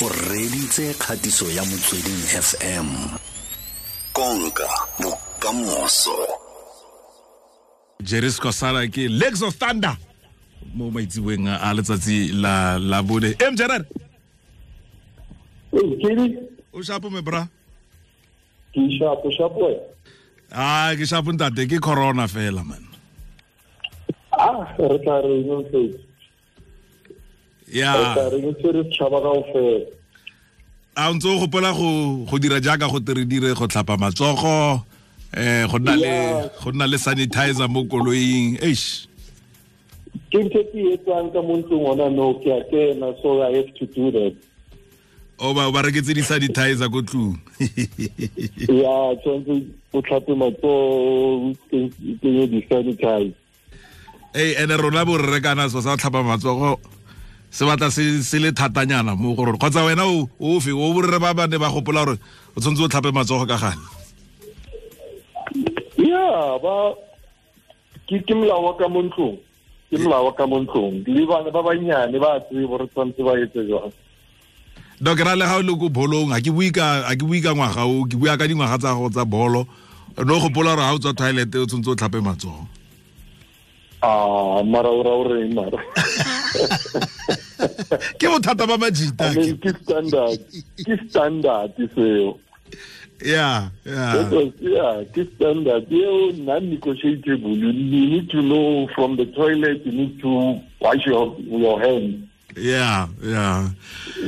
o reditse kgatiso ya motsweding fm konka bokamoso. Jerry scosala ke legs of thunder mo maitsiweng a letsatsi la la bone. Em jerare o shapo me bra? Ke shapo shapo. ah ke shapo ntate ke corona fela man. Ah, re tla re no a o ntse o gopola go go dira jaaka go tere dire go tlhapa matsogo eh go nna le go nna le sanitizer mo koloing. Eish. Ke ntse ke etsang ka mo ntlong ona no ke a kena so I have to do that. o ba ba reketse di sanitizer go tlung Ya, tshwanetse o tlhape matsogo, ke ke di-sanitize. ei ene rona bo re rekana so sa tlhapa matsogo se batla se le thatanyana mo go rona kgotsa wena o o fe o borere ba bane ba gopola gore o tshwanetse o tlhape matsogo ka gale Ya, ba ke ke molao wa ka mo ntlong. Ke molao ka mo ntlong. Le bana ba banyane ba tsebe gore tshwanetse ba etse jwang. ke ra le ga o le ko bolong ga ke bue ka ngwaga o ke bua ka dingwaga tsa go tsa bolo no gopola gore ga o tswa toilet o tshwanetse o tlhape matsogo a mara ora ore mara. ke bothata ba majita I mean, ke standard. Ke standard seo. yeah yeah Because, yeah, ke standard. You non-negotiable. You, you need to know from the toilet, you need to wash your, your hands. Yeah yeah.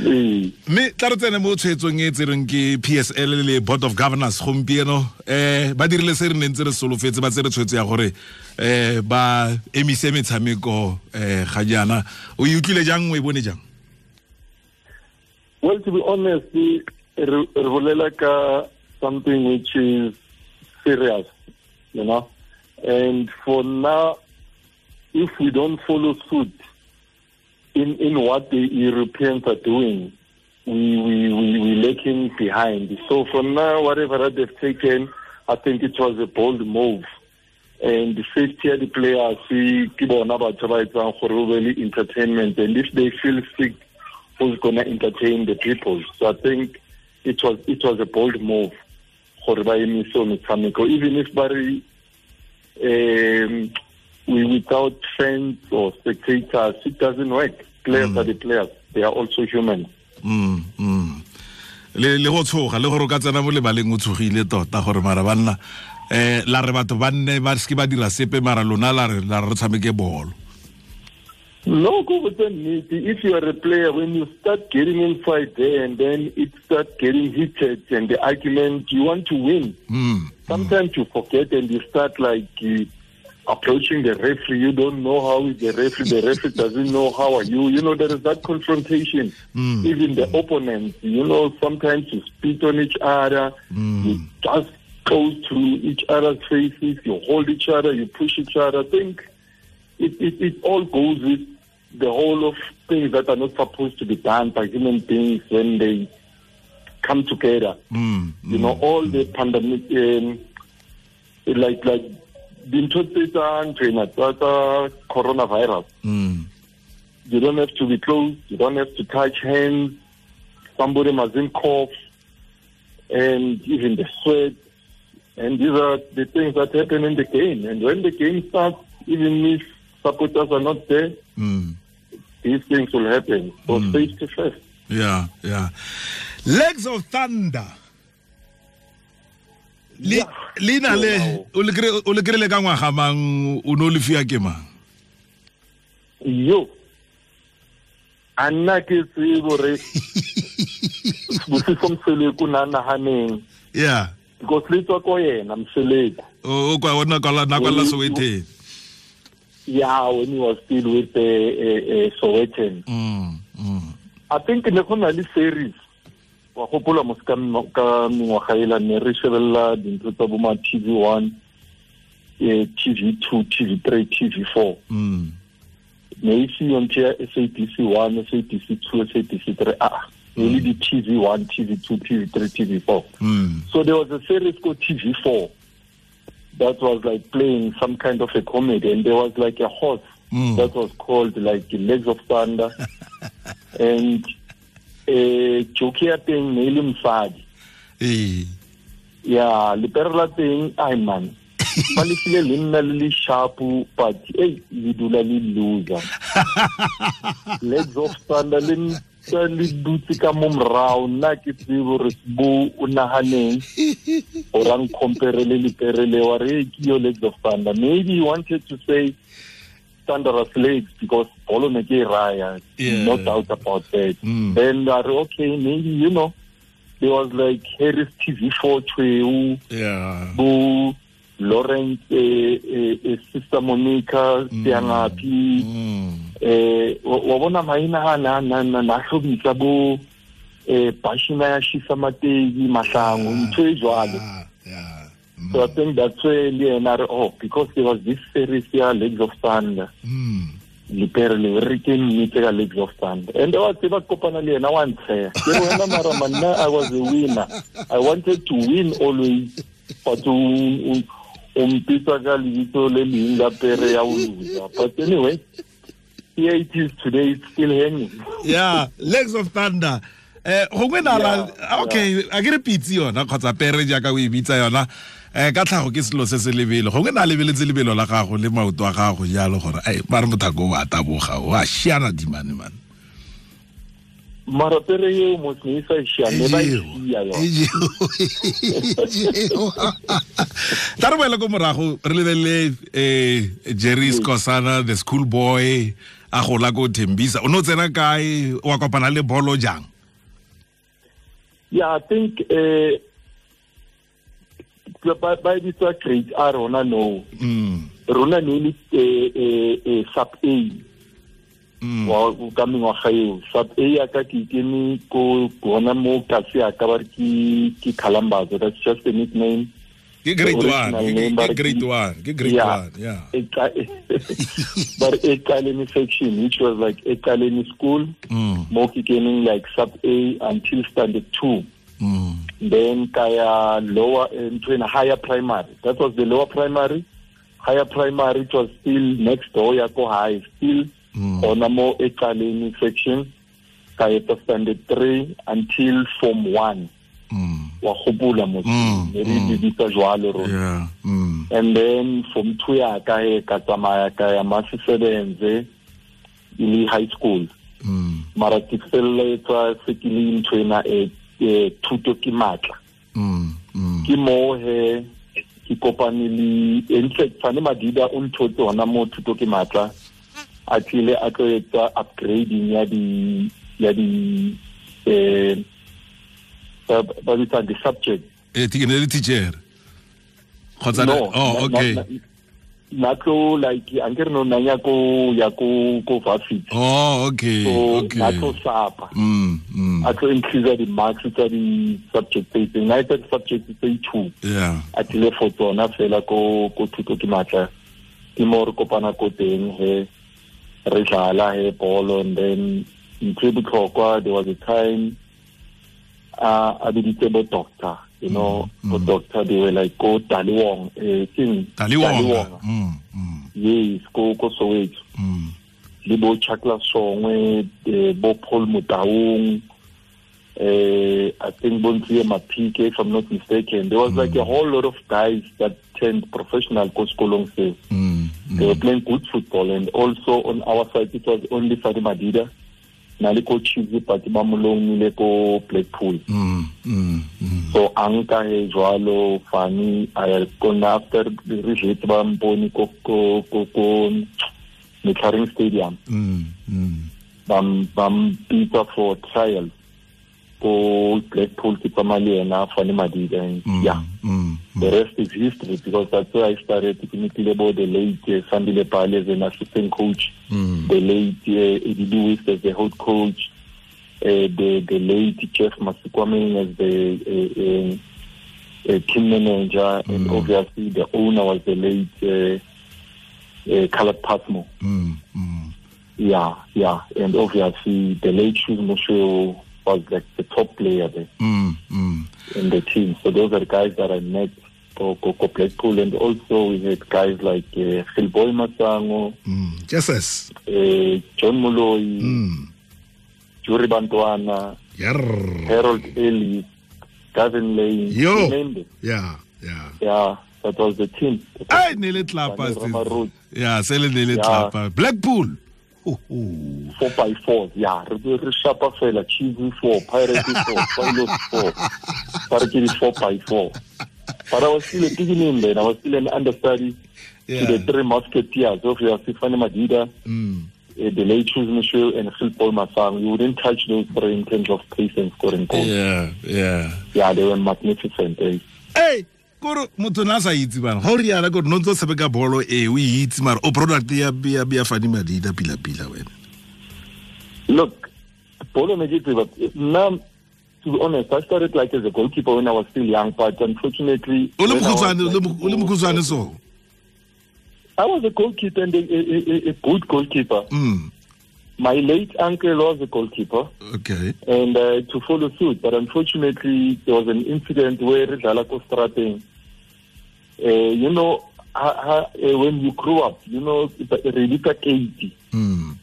Eh, mme tla re tsene mo tshwetsong e tsereng ke psl le board of governors gompieno. Eh ba dirile se re neng tse re solofetse ba tsere tshwetso ya gore eh ba emise metshameko eh ga jaana. O e utlwile jang o e bone jang? Well, to be honest, re bolela ka something which is serious, you know. And for now, if we don't follow suit in in what the Europeans are doing, we we we we lacking behind. So for now, whatever they've taken, I think it was a bold move. And the safety of the players, see, ho be entertainment. And if they feel sick, who's going to entertain the people? So I think it was it was a bold move. Even if ba re um, we without fans or spectators, it doesn't work. Players are the players. They are also human. mm mm le le go tshoga le gore o ka tsena mo lebaleng o tshogile tota gore mara banna eh la re batho ba nne ba ske ba dira sepe mara lona la re la re tshameke bolo No, go with the need. If you are a player, when you start getting in inside there and then it starts getting heated and the argument, you want to win. mm Sometimes you forget and you start like uh, approaching the referee. You don't know how is the referee. The referee doesn't know how are you. You know, there is that confrontation. Mm. Even the opponents, you know, sometimes you spit on each other. You just close to each other's faces. You hold each other. You push each other. I think it, it, it all goes with the whole of things that are not supposed to be done by human beings when they come together mm you know all the pandemic um, like like dintho tse tsa nthwena tsa coronavirus. Mm. You don't have to be close you don't have to touch hands. Somebody mustn't cough and even the sweat and these are the things that happen in the game. And when the game starts even if supporters are not there mm. these things will happen. So safety first. Yeah, yeah. Legs of Thunder. Leina le o le kry- o le kry-ile ka ngwaga mang o ne o le fiwa ke mang? Yo a nna ke tsebo re bosiso mseleku na naganeng yeah because le tswa ko yena mseleku o kwa ona na kwa la Well, Sowetan yeah when he was still with the uh, uh, Sowetan mm mm. I think ne go na le series wa gopola mo ka mengwaga ela ne re shebelela dintho tsa bo ma tv one eh, tv two tv three tv four. Mm. Ne e seyo ntho ya SABC 1 SABC 2 SABC 3 ah only the TV 1 TV 2 TV 3 TV 4 mm. So there was a series called TV 4 that was like playing some kind of a comedy and there was like a horse Mm. that was called like Legs of Thunder. And eh joke ya teng ne le mosadi. Ee. Ya lepere la teng ai man. Ba le file le nna le le sharpo but ei le dula le loser. Legs of thunder le ntse le dutse ka mo morao. Nna ke tsebe gore bo o naganeng gore a ncompare le lepere le wa re ke yo legs of thunder maybe he wanted to say thunderous legs because bolo ne ke raya no doubt about that. Mm. then I re okay maybe you know there was like Harris TV4 Chweu yeah. Bo Lawrence eh, eh, eh, Sister Monica mm. eh wa wa bona maina na na na na hlobisa bo eh bashina ya shisa mateki mahlangu ntho e jwalo. Yeah mm. so I think that's where le yena a re oh because there was this series here, Legs of Thunder Mm. le re ka legs of thunder and wa tseba kopana le yena wa ntsheya ke wena mara manna i was a winner. I wanted to win always but o- mpitsa ka lebitso le leng la pere ya o loser but anyway here it is today it's still hanging. Yeah legs of thunder. Eh gongwe nara okay a ke re pitse yona kgotsa pere jaaka o e bitsa yona eh ka tlhago ke selo se se lebelo. Gongwe na lebeletse lebelo la gago le maoto a gago jalo gore ai mare mothako o a taboga o a šiana dimane mane? Mara pere eo motho e sa e ba e šia ejeo. tla re boele ko morago re lebelele um jerry scosana the school boy a gola ko thembisa. O ne o tsena kae? Wa kopana le bolo jang? Yeah i think eh ba e grade a rona no mm. rona ne le eh, eh, eh, sub A Mm. ka mengwaga eo sub A ya ka ke kene ko bona mo kase ya ka ba re ke Kalambazo that's just a nickname ke grade one ke- grade one ke grade Yeah. one yeah but Ekaleni section which was like Ekaleni school mm. mo ke keneng like sub A until standard 2 Mm. Then kaya lower into a higher primary that was the lower primary higher primary it was still next door ya ko high still Mm. ona mo ecaleni section ka eta standard 3 until form 1 Mm. wa khopula mo Mm, ne re mm. di bitsa jwalo rona yeah mm. and then form 2 ya ka he ka tsamaya ka ya masisebenze ile high school Mm. mara ke feleletsa se ke le ntwena e e thuto ke matla Mm. Mm. ke mo he ke kopane le entle fact madida o nthotse hona mo thuto ke matla a tlile a tlo etsa upgrading ya di ya di eh ba bitsa di subject e ke ne le teacher kgotsa oh okay na- na tlo like ankere no nanya ko ya ko ko varsity oh okay so okay. na tlo sapa mm. Mm. a tlo increase di marks tsa di subject tse itseng. Na subject tse two. Yeah. A tlile for tsona fela ko ko thuto ke matla. Ke mo re kopana ko teng he re dlala he bolo and then ntho e botlhokwa there was a time uh, a biditse bo doctor you know bo doctor they were like ko taliwong eh keng taliwonga mm. Mm. yes go ko soweto Mm. le bo chakla songwe eh, bo paul motaung uh, I think Bonsie Mapike, if I'm not mistaken. There was like a whole lot of guys that turned professional coach Kolong says. Mm. They were playing good football and also on our side it was only Fani Madida. Nale ko Chizi Pati ba nile ko Blackpool. Mm. Mm. Mm. So Anka he jwalo Fani I gone after re result ba mponi ko ko ko ko Mekharing Stadium. Mm. Mm. bam bam pizza for trials ko Blackpool ke tsamaya yena Fani Madida and Mm. yeah Mm. the rest is history because that's where I started meetile bo the late uh, Sandile Pale as an assistant coach Mm. the late uh, Eddie Lewis as the head coach uh, the the late Jeff Masikwameng as the uh, uh, uh, team manager and Mm. obviously the owner was the late uh, uh, Caleb Pasmo Mm. Mm. yeah, yeah, and obviously the late Shoes Moshoeu was like the top player there Mm. Mm. in the team. So those are the guys that I met for Coco Blackpool, and also we had guys like uh, Philboy Masango, Mm. Jesus. uh, John Moloi, Mm. Juri Bantwana, Yarr. Harold Ellis, Gavin Lane. Yo. You named it. Yeah, yeah. Yeah, that was the team. Ay ne le tlapa. Bane Roma Road. Yeah, se le ne le Yeah. tlapa. Blackpool. Four by four, yeah. Re be re shapa fela, cheesy four, pirates four, pilots four. But it is four by four. But I was still a beginning then. I was still an understudy Yeah. to the three musketeers of your Stefani Madida, Mm. uh, the late Choose Michel, and Phil Paul Masang. You wouldn't touch those three in terms of pace and scoring goals. Yeah, yeah. Yeah, they were magnificent. Eh? Hey, kore motho na sa itse bana ga o kore no ntse o tshameka bolo e o e itse mara o product ya ya ya fani madida pila pila wena. Look, Polo Medici, but now, to be honest, I started like as a goalkeeper when I was still young, but unfortunately, o le when I was, mokhutswane o le like, mo- o le mokhutswane so? I was a goalkeeper and a, a, a, a good goalkeeper. mm My late uncle was a goalkeeper. Okay. And uh, to follow suit, but unfortunately, there was an incident where Rizala Kostrating, uh, you know, ha, ha, uh, when you grow up, you know, Relita Katie, mm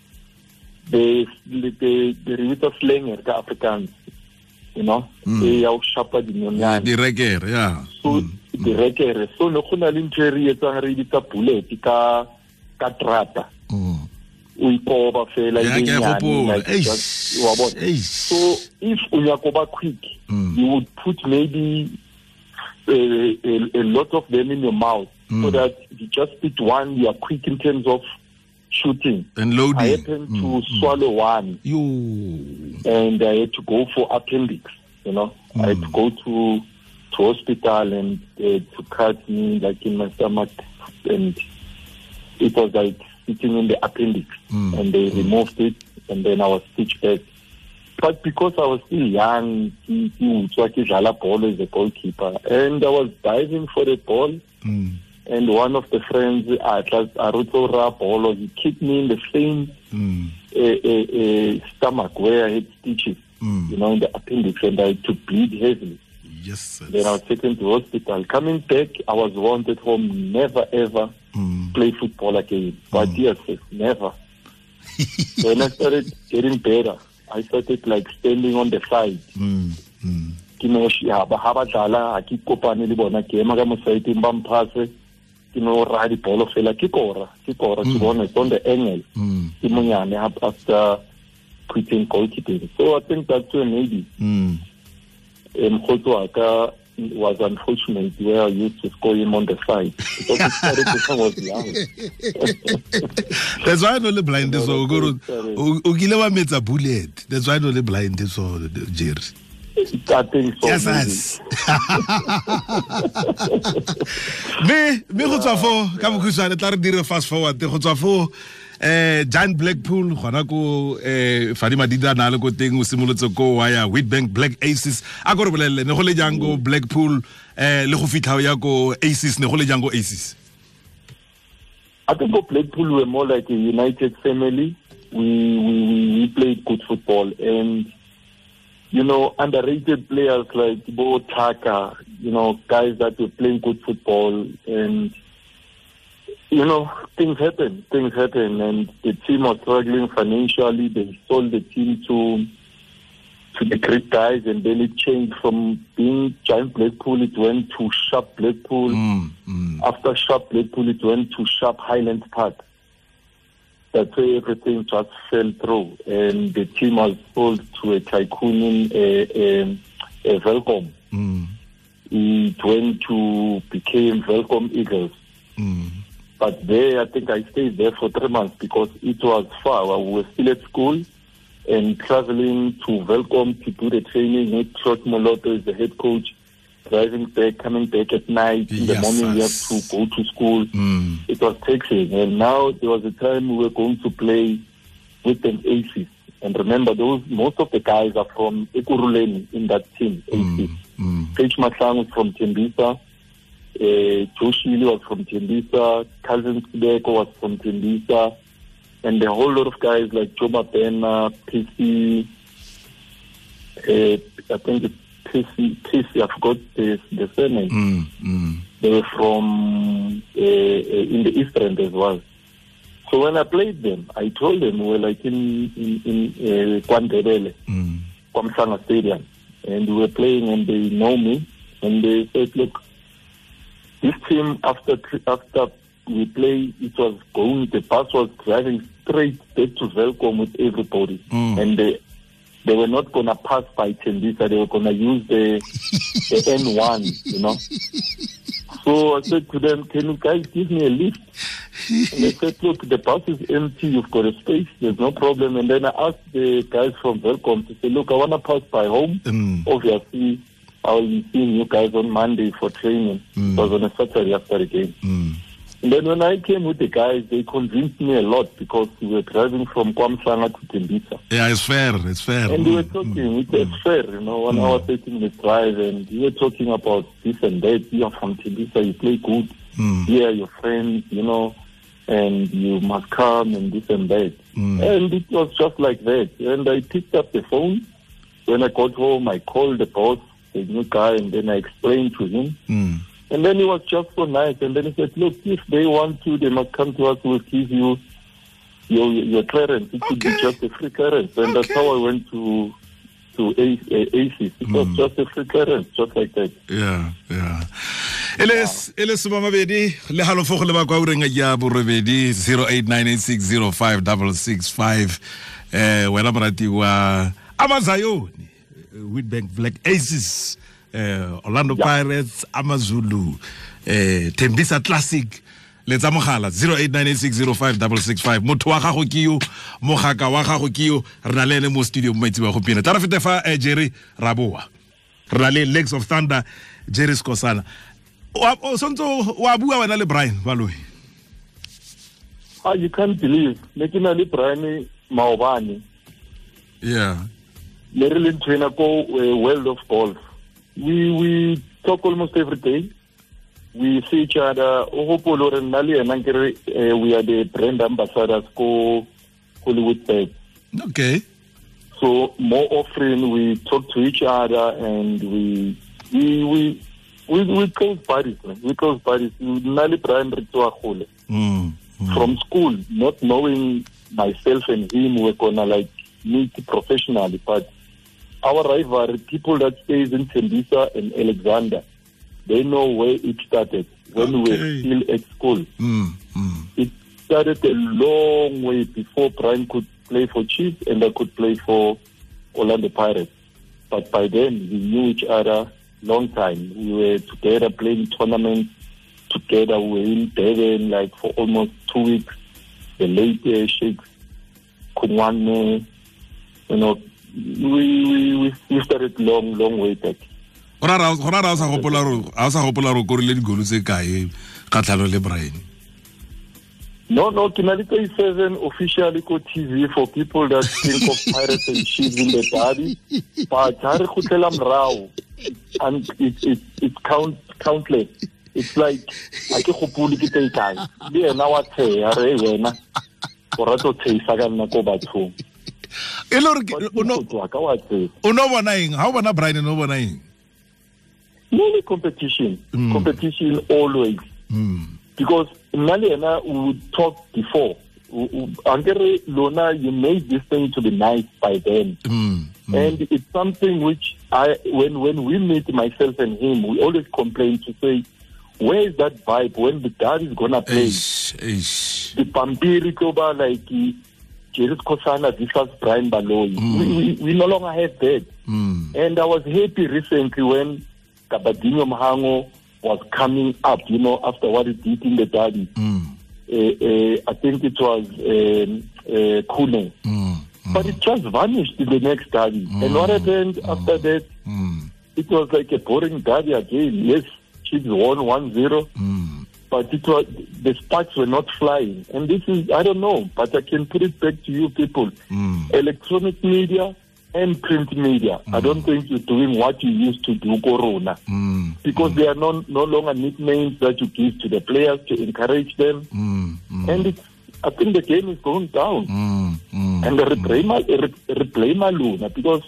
the the the slang ka Afrikaans, you know, Mm. e ya o shapa dinonyane. direkere yeah so Mm. direkere so ne go na le ntho e re etsang re bitsa bullet ka ka trata Mm. o ikoba fela e wa bona? So if o nyaka go ba quick you would put maybe a, a, a lot of them in your mouth so Mm. that you just spit one you are quick in terms of shooting and loading. I happened to Mm. swallow one yo and I had to go for appendix. You know, I had to go to to hospital and uh, to cut me like in my stomach, and it was like sitting in the appendix, Mm. and they removed it, and then I was stitched back. But because I was still young, ke- ke utswa ke dlala ball as a goalkeeper, and I was diving for the ball, mm. and one of the friends, Aruto ball, he kicked me in the same Mm. uh, uh, uh, stomach where I had stitches Mm. you know, in the appendix, and I had to bleed heavily. yes Sir. Then I was taken to hospital. Coming back, I was wanted home never ever mm. play football again. But yes, yes, never. when I started getting better, I started like standing on the side. Mm. Mm. ke no ha ba dlala ha ke kopane le bona ke ema ka mosaeteng ba mphase ke no raya dibolo fela ke kora ke kora ke bona it's on the angle Mm. ke monyane after quitting goalkeeping so i think that's where maybe Mm. um Khotwaka was unfortunate where I used to score him on the side because it started I was young. that's why no le blind so No, kore sorry. o o kile wa metsa bullet that's why no le blind so jerry I so. yes yes me me go tswa fo ka bokhuswane tla re dire fast forward go tswa fo eh John Blackpool gona ko eh Fadi Dida na le ko teng o simolotse ko wa ya Witbank Black Aces a go re bolelle ne go le jang go Blackpool eh le go fitlha ya ko Aces ne go le jang go Aces I think for Blackpool we were more like a united family. We we, we played good football and you know underrated players like Bo Taka, you know guys that were playing good football and you know things happen, things happen, and the team was struggling financially. They sold the team to to the Greek guys, and then it changed from being Giant Blackpool. It went to Sharp Blackpool. mm, mm. After Sharp Blackpool, it went to Sharp Highland Park. That's where everything just fell through, and the team was sold to a tycoon in a, a, a Welkom. Mm. It went to became Welkom Eagles. Mm. But there, I think I stayed there for three months because it was far. We were still at school and traveling to Welkom to do the training with Trott Moloto as the head coach, driving back, coming back at night. In the Yes, morning, you have to go to school. Mm. It was taxing. And now there was a time we were going to play with an ACES. And remember, those most of the guys are from Ekurhuleni in that team, ACES. Mm. Mm. H. Masang was from Tembisa. Uh, Joshili was from Tembisa. Cousin Sibeko was from Tembisa. And a whole lot of guys like Joma Bena, PC, uh, I think it's PC, PC, I forgot the, the surname. Mm. Mm. They were from uh, uh, in the East End as well. So when I played them, I told them we were like in in, in uh, Kwandebele. Mm. KwaMhlanga Stadium. And we were playing and they know me. And they said, look, this team, after after we play, it was going, the bus was driving straight back to Welkom with everybody. Mm. And they, they were not going to pass by Tembisa. They were going to use the, the N1, you know. So I said to them, can you guys give me a lift? And they said, look, the bus is empty. You've got a space. There's no problem. And then I asked the guys from Welkom to say, look, I want to pass by home. Mm. Obviously, I'll be seeing you guys on Monday for training. It was on a Saturday after the game. Mm. And then when I came with the guys, they convinced me a lot because we were driving from KwaMhlanga to Tembisa. Yeah, it's fair. It's fair. And we were Mm. talking, it was fair, you know, one hour, 30 minutes drive, and we were talking about this and that. You are from Tembisa, you play good. Mm. Here, your friends, you know, and you must come and this and that. Mm. And it was just like that. And I picked up the phone. When I got home, I called the boss, the new guy, and then I explained to him. Mm. And then he was just so nice. And then he said, look, if they want to, they must come to us. We'll give you your your clearance. It should be just a free clearance. And that's how I went to to A- A- ACES. It was Mm. just a free clearance, just like that. yeah yeah e le e le somamabedi le halofo go leba kwa ureng ya borobedi 0898605665 eh wena morati wa amazayoni witbank black aces eh orlando Yeah. pirates amazulu eh tembisa classic letsa mogala 0898605665 motho wa gago ke yo mogaka wa gago ke yo re na le ene mo studio mo maitsi wa gompieno tla re fete fa eh, jerry raboa re na le legs of thunder jerry scosana Wa- o sontse wa bua wena le brian baloi Ah, you can't believe. Ne ke na le Brian Maobane. yeah le re leng trainer ko uh, world of golf we we talk almost every day we see each other o gopole gore nna le re eh, we are the brand ambassadors ko Hollywoodbets okay so more often we talk to each other and we we we we, we close buddies we close buddies nna le brian re tsoa gole mm. Mm. from school, not knowing myself and him, we're gonna like meet professionally. But our rivalry, people that stays in Tembisa and Alexandra, they know where it started when we were still at school. Mm. Mm. It started a long way before Brian could play for Chiefs and I could play for Orlando Pirates. But by then, we knew each other long time. We were together playing tournaments together. We were in Durban like for almost two weeks. The late uh, Sheikh Kumwane, you know, we, we, we, started long, long way back. go ra o sa gopola gore korile digolo tse kae kgatlhano le brian No, no, Kinalito is seven officially ko TV for people that think of pirates and ships in the body. But Hari Kutelam Rao, and it, it, it count, countless. It's like, I ke gopole ke tse kae. Le ena wa tsheya re wena. O rata go tsheisa ka nna ko bathong. E le gore o no- go tswa ka wa tsheya. o no bona eng ga o bona brian no bona eng Many competition, Mm. competition always. Mm. because nna le we would talk before ankere lona you made this thing to be nice by then Mm. Mm. and it's something which i when when we meet myself and him we always complain to say where is that vibe when the dad is gonna play Eish, eish. the pampiri toba like Jerry Sikhosana versus Brian Baloyi we, we, we no longer have that Mm. and I was happy recently when Kabadinho Mahango was coming up, you know, after what he did in the derby. Mm. Uh, uh, I think it was um, uh, Kune. Mm. But it just vanished in the next derby. And what happened after that? Mm. It was like a boring derby again. Yes, Chiefs won 1-0, Mm. But it was the sparks were not flying. And this is, I don't know, but I can put it back to you people. Mm. Electronic media and print media, I don't think you're doing what you used to do, Corona. Mm. because they are no, no longer nicknames that you give to the players to encourage them. Mm. Mm. And it's, I think the game is going down. Mm. Mm. And the replay, re- replay Maluna, because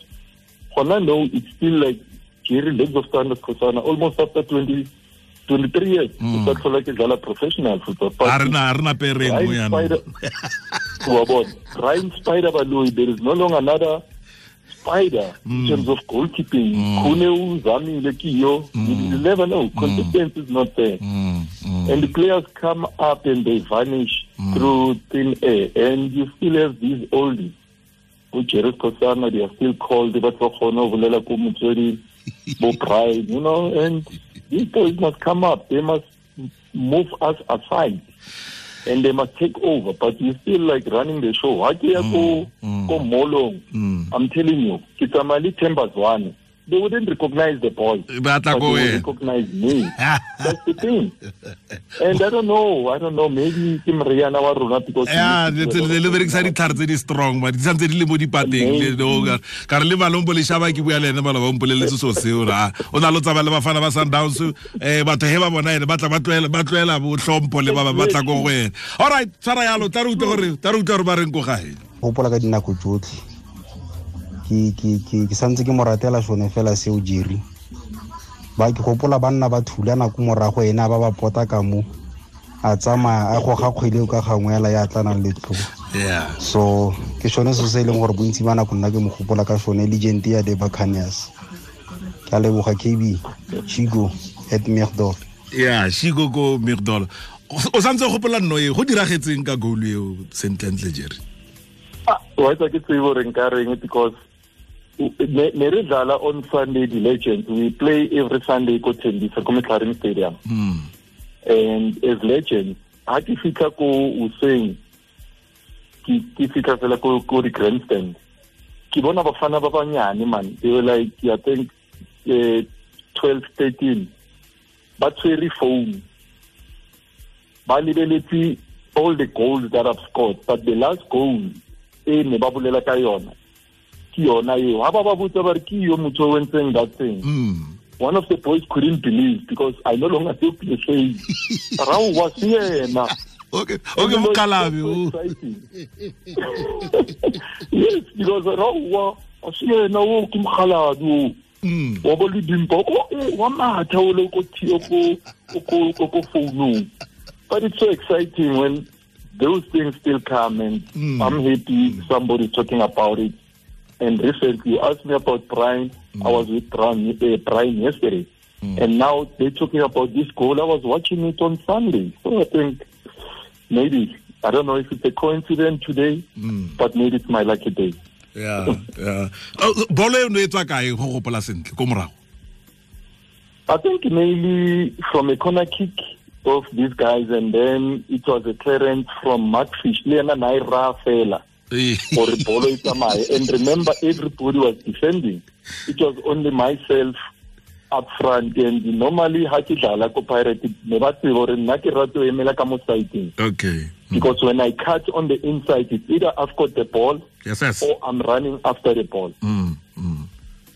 know it's still like Jerry Legs of Standard Sikhosana, almost after 20, 23 years. Mm. It's like a Gala professional football. a re na a re na pereng mo Ryan Spider, yanong Wabon, Brian Spider Baloyi, there is no longer another spider in terms of goalkeeping. Kune uzamile kiyo. You never know. Consistency is not there. Mm, mm, And the players come up and they vanish through thin air. And you still have these oldies. Jerry Sikhosana, they are still called but for Hono, Vulela Kumutsuri, Bo Pride, you know, and these boys must come up. They must move us aside. And they must take over. But you still like running the show. Ko ko molong. mm. I'm telling you, Kitamali Tembas one. They wouldn't recognize the boys. Ba But they wena. would recognize me. That's the thing. And I don't know, I don't know, maybe ke moriana wa rona because ya le le berekisa ditlhare tse di strong ba di santse di le mo dipateng le no ka ka re le malompo le shaba ke bua le ene mala ba mpoleletse so seo ra o na lo tsaba le bafana ba sundowns eh batho he ba bona ene ba tla ba tloela ba tloela le ba ba batla ko go wena all right tshwara yalo tla re utlwe gore tla re utlwe gore ba reng ko gae gopola ka dinako tsotlhe ke ke ke ke santse ke mo ratela sone fela seo jeri ba ke gopola banna ba thula nako morago ena ba ba pota ka mo a tsamaya a goga kgwele ka gangwe ela ya tlanang le tlo yeah. So ke sone se se e leng gore bontsi ba nako nna ke mo gopola ka sone legend ya the buccaneers. Ke a leboga kb chigo at merdor ya chigo ko mcdol o santse o gopola nno e go diragetseng ka goal eo sentlentle jerry? Wa tsa ke tsebo re nka reng because ne ne re dlala on Sunday the Legends we play every Sunday ko Tembisa ko metlharing Stadium. Mm and as Legends ha ke fitlha ko Useng ke fitlha fela ko ko di grandstand. Ke bona bafana ba banyane man. They were like I think uh, 12 13 ba tshwere phone. Ba lebeletse all the goals that I've scored. But the last goal e ne ba bolela ka yona ke yona eo ha ba ba botsa ba re ke yo motho o entseng that thing mm one of the boys couldn't believe because I no longer took the same. Rao was yena. okay okay mokalabi yes, because Rao was yena o ke mokgalabi o. mm Wa bo le dimpo wa matha o le ko phone. But it's so exciting when those things still come and Mm. I'm happy somebody's talking about it. And recently, you asked me about Brian. I was with Brian, uh, Brian yesterday. And now they're talking about this goal. I was watching it on Sunday. So I think maybe, I don't know if it's a coincidence today, Mm. but maybe it's my lucky day. yeah yeah Oh, bolo eno tswa kae go gopola sentle ko morago I think mainly from a corner kick of these guys, and then it was a clearance from Mark Fish. Leana Naira Fela. For bolo e tsamaye. And remember, everybody was defending. It was only myself up front. And normally, ha ke dlala ko Pirate, ne ba tseba hore nna ke rata ho emela ka mo side-eng. okay Because when I cut on the inside, it's either I've got the ball yes yes or I'm running after the ball. mm mm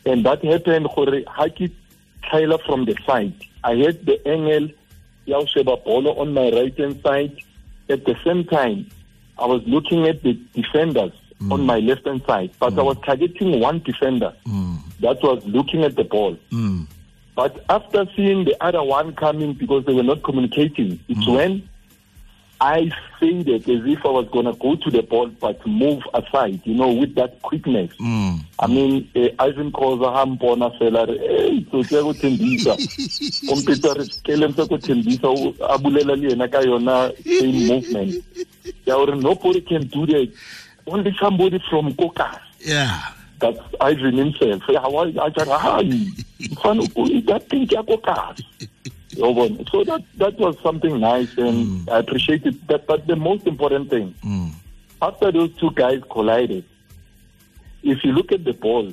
And that happened gore ha ke tlhaela from the side. I had the angle ya ho sheba bolo on my right hand side. At the same time, I was looking at the defenders on my left hand side, but I was targeting one defender mm. that was looking at the ball. mm. But after seeing the other one coming because they were not communicating, it's when I faded as if I was going to go to the ball but move aside, you know, with that quickness. mm. I mean, uh, Irvin Khoza ha mpona fela re eh tsotsi ya go Tembisa computer re keleng sa go Tembisa o- a bulela le yena ka yona same movement ya gore nobody can do that. Only somebody from Kokas. Yeah. That's Irvin himself a tshara hai mfana that thing ya Kokas. So that that was something nice and I appreciated that but the most important thing mm. after those two guys collided, if you look at the ball,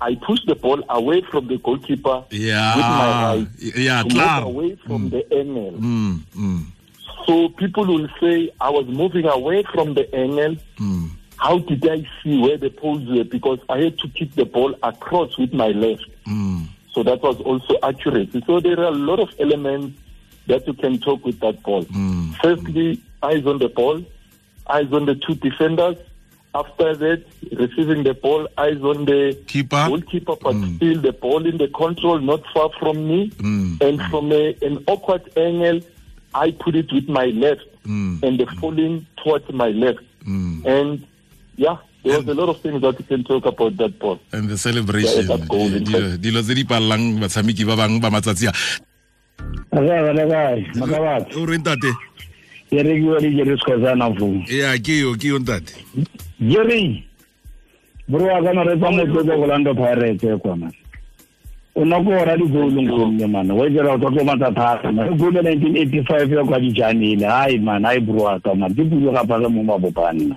I pushed the ball away from the goalkeeper yeah with my right yeah to move away from the angle. mm mm So people will say I was moving away from the angle. mm How did I see where the poles were? Because I had to kick the ball across with my left. mm So that was also accurate. So there are a lot of elements that you can talk with that ball. Mm. Firstly, eyes on the ball, eyes on the two defenders. After that, receiving the ball, eyes on the keeper goalkeeper, but still the ball in the control, not far from me. Mm. And from a, an awkward angle, I put it with my left Mm. and the falling towards my left. Mm. And yeah, there was a lot of things that you can talk about that part. and the celebration Yeah, that goal, in Dilo- dilo tse di palelang batshameki ba bangwe ba matsatsi a Aka le kae? Makabatsi. o reng tate Ke rekiwa di Jerry Sikhosana fu. ya ke yo ke yo ntate Jerry. Bro wa kana re tsa motho go Orlando Pirates e kwa man. O na go ora di goal ngwe man. Wa jela o tlo matsa thata. Man go le 1985 ya kwa di janile. Hai man, hai bro ka man. Di bulo ga pa mo mabopane.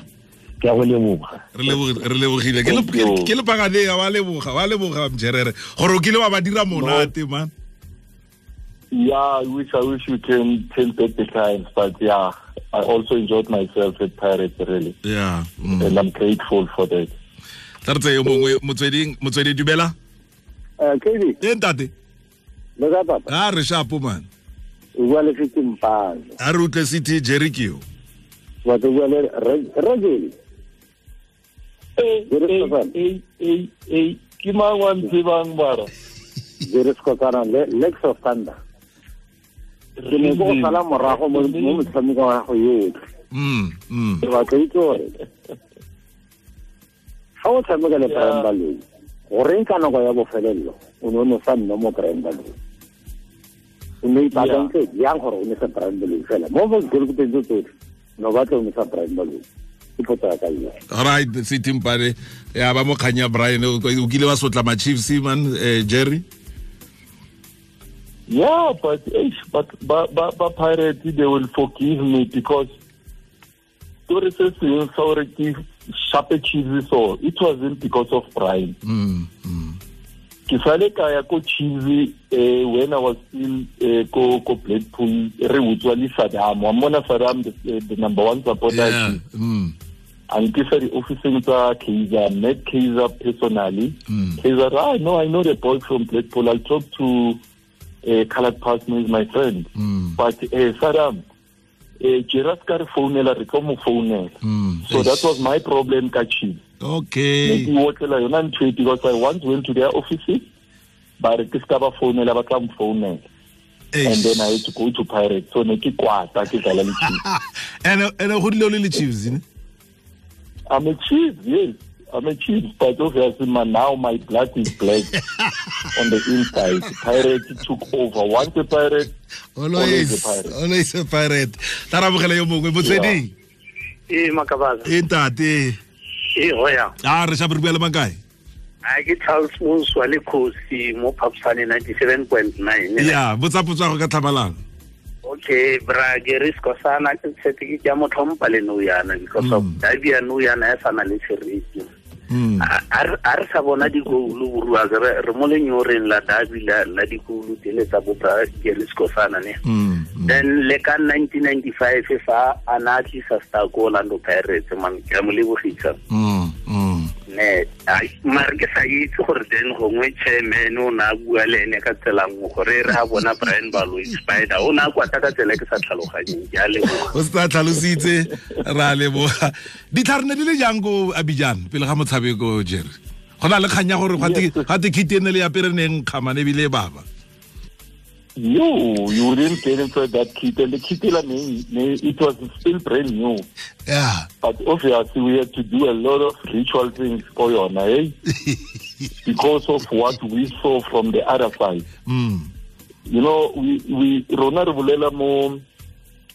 Ke go leboga. re lebo- re lebogile Ke le- ke le pagane ya wa leboga wa leboga mjerere gore o kile wa ba dira monate man Yeah, I wish I wish you came turn back times, but yeah, I also enjoyed myself at Pirates really, yeah mm. and I'm grateful for that. tla re tse yo mongwe motsweding motswedi dumela Eh KD e ntate. Le ka papa. A re shapo man. O bua le fiti mpazo a re utlwe city jerikio wa tlo bua le Rogeli Hey, Jerry hey, Sikhosana. hey, hey, hey, ke mang wa ntsebang bara? Jerry Sikhosana le Legs of Thunder. Ke ne go sala morago mo mo motshameko wa go yotlhe. Mm mm. Ke batla itse gore ga o tshameka le Brian Baloyi goreng ka nako ya bofelello o ne o ne sa nne mo Brian Baloyi o ne ipaakantse jang gore o ne sa Brian Baloyi fela mo bokelekopeng tse tsotlhe no batla o ne sa Brian Baloyi ke potso ya. Ka eo right city mpane ya ba mo kganya brian. O o kile wa sotla ma-chiefs man eh, jerry. Yeah, but eish, but but but, but Pirates they will forgive me because story says in sorry sharp cheesy so it wasn't because of Brian. mm mm ke sale ka ya ko cheesy eh, when I was still eh, ko ko Blackpool re utswa le Saddam. Wa mona Saddam the, eh, the number one supporter. Yeah. Mm. And ke sa di officing tsa met Kaizer personally. Kaizer ah no I know the boy from Blackpool I'll talk to uh, colored partner is my friend. Mm. but eh Saddam eh Gerard ka re founela re tlo mo founela. Mm. so that was my problem ka chief okay. Ke otlela yona ntho e because I once went to their offices ba re ke ska ba founela ba tla mo founela. And then I had to go to pirate. So ne ke kwata ke dlala le chief ene ene go dilo le le chiefs ne? I'm a chief yes I'm a chief but obviously now my blood is black on the inside. Pirate took over. Once a Pirate always Always a pirate. always a pirate. Tla rabogela yo mongwe motsweding e makabaza. E ntate. E hoya. A re shape re bua le makae a ke charles monswa le kgosi mo phapsane 97.9 ya botsapotso ya go ka tlhamalalo okay bra ke re skosana ke tshetse ke ja motlhompa le nou yana because of dabi ya nou yana e sana le seriti. mm a a re sa bona dikoulu borua re mo lenyoreng la dabi la dikoulu tele tsa le skosana ne. Mm mm. then le ka 1995 fa a na tlisa star ko orlando pirates man ke a mo lebogisa mm mm mare ke sa itse gore then gongwe chairman o ne a bua le ene ka tsela nngwe gore e re a bona brian balo spider. O ne a kwata ka tsela e ke sa tlhaloganyeng ke a leboga. O se tla tlhalositse re a leboga. Ditlhare ne di le jang ko abijan pele ga motshabeko jerry? Go na le kgang ya gore gate kite ene le yapere neng kgamane ebile e baba you you didn't get inside that kit and the kit it was still brand new. Ya but obviously we had to do a lot of ritual things for yona eh? because of what we saw from the other side. Mm you know we we rona re bolela mo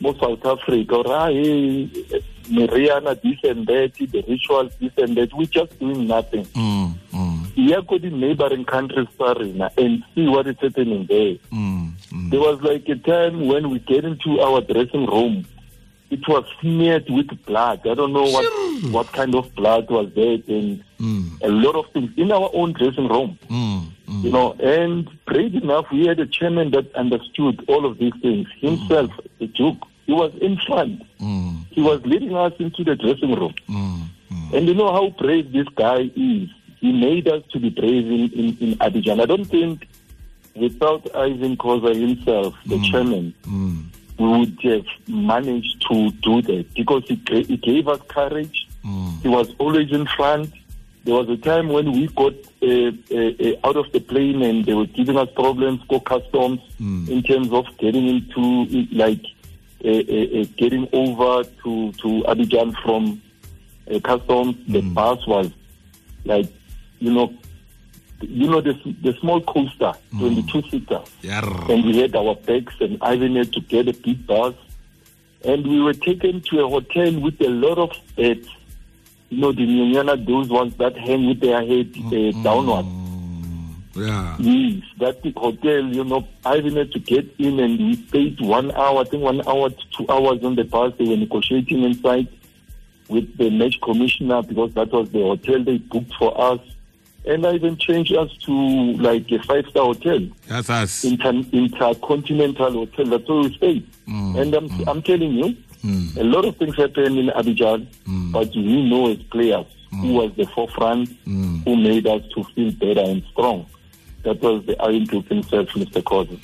mo South Africa ra hey meriana this and that the rituals this and that we just doing nothing. Mm mm yeah go the neighboring countries and see what is happening there. Mm there was like a time when we get into our dressing room it was smeared with blood. I don't know what what kind of blood was there and mm. a lot of things in our own dressing room. Mm mm. You know and brave enough we had a chairman that understood all of these things. Himself the duke he was in front. Mm. He was leading us into the dressing room. Mm mm. And you know how brave this guy is. He made us to be brave in, in, in Abidjan. I don't think without Irvin Khoza himself, the chairman, mm we would have managed to do that because he, he gave us courage. mm He was always in front. There was a time when we got uh, uh, uh, out of the plane and they were giving us problems for customs Mm. in terms of getting into like uh, uh, uh, getting over to to Abidjan from uh, customs, the Mm. bus was like, you know, you know the the small coaster, Mm. 22 seater, Yarr. and we had our bags, and Irvin had to get a big bus, and we were taken to a hotel with a lot of beds. You know, the Nyanyana, those ones that hang with their head uh, downward. Yeah. Yes, that big hotel, you know, I even had to get in and we stayed one hour, I think one hour to two hours on the bus. They were negotiating inside with the match commissioner because that was the hotel they booked for us. And I even changed us to like a five star hotel, That's us. inter- intercontinental hotel. That's where we stayed. Mm, And I'm, I'm telling you, Mm. a lot of things happen in Abidjan, Mm. but we know as players who was the forefront, Mm. who made us to feel better and strong. That was the Iron Duke himself, Mr. Khoza.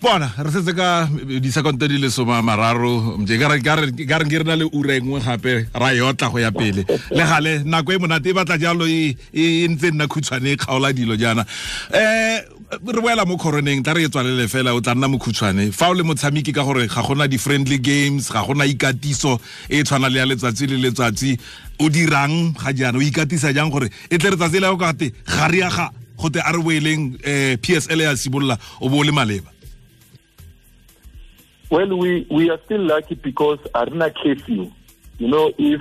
Bona re setse ka disekonto di le soma mararo. Mje ka re- ka re na le ura e nngwe gape ra yotla go ya pele. Le gale nako e monate e batla jalo e e ntse e nna khutshwane e kgaola dilo jaana. Um re boela mo coroneng tla re e tswalele fela o tla nna mokhutshwane fa o le motshameki ka gore ga gona di-friendly games ga gona ikatiso e e tshwana le ya letsatsi le letsatsi o dirang ga jaana o ikatisa jang gore e tle re tsatsi le ya go kate ga riaga gote a re boeleng um p s l ya simolola o bo o le maleba Well, we, we are still lucky because Arena curfew. You know, if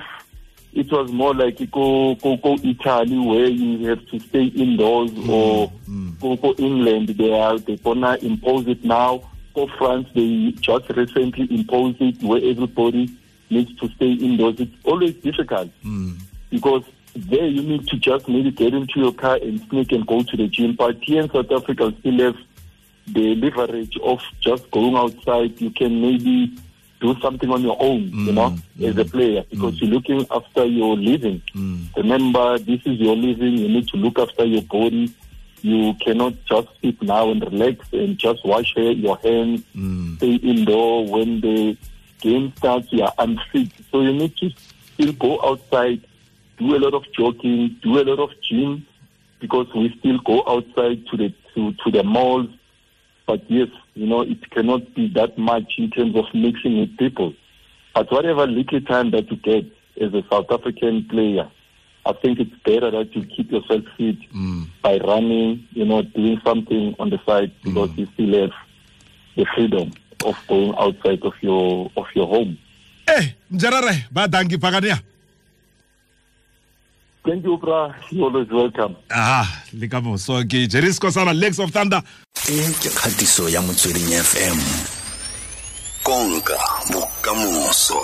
it was more like go, go, go Italy where you have to stay indoors mm, or mm. go, go England, they are, they're gonna impose it now. Or France, they just recently imposed it where everybody needs to stay indoors. It's always difficult mm. because there you need to just maybe get into your car and sneak and go to the gym. But here in South Africa, we still have the leverage of just going outside. You can maybe do something on your own, you mm, know, mm, as a player, mm. because you're looking after your living. Remember, this is your living. You need to look after your body. You cannot just sit now and relax and just wash your your hands, stay indoor. When the game starts, you are unfit. So you need to still go outside, do a lot of jogging, do a lot of gym, because we still go outside to the to, to the malls. But yes, you know, it cannot be that much in terms of mixing with people. But whatever little time that you get as a South African player, I think it's better that you keep yourself fit by running, you know, doing something on the side because you still have the freedom of going outside of your of your home. Eh, mjerere, ba danki pagania. Thank you, Bra. You're always welcome. Ah, le ka moso ke Jerisco sana Legs of Thunder. e ke kgatiso ya motsweding fm konka bokamoso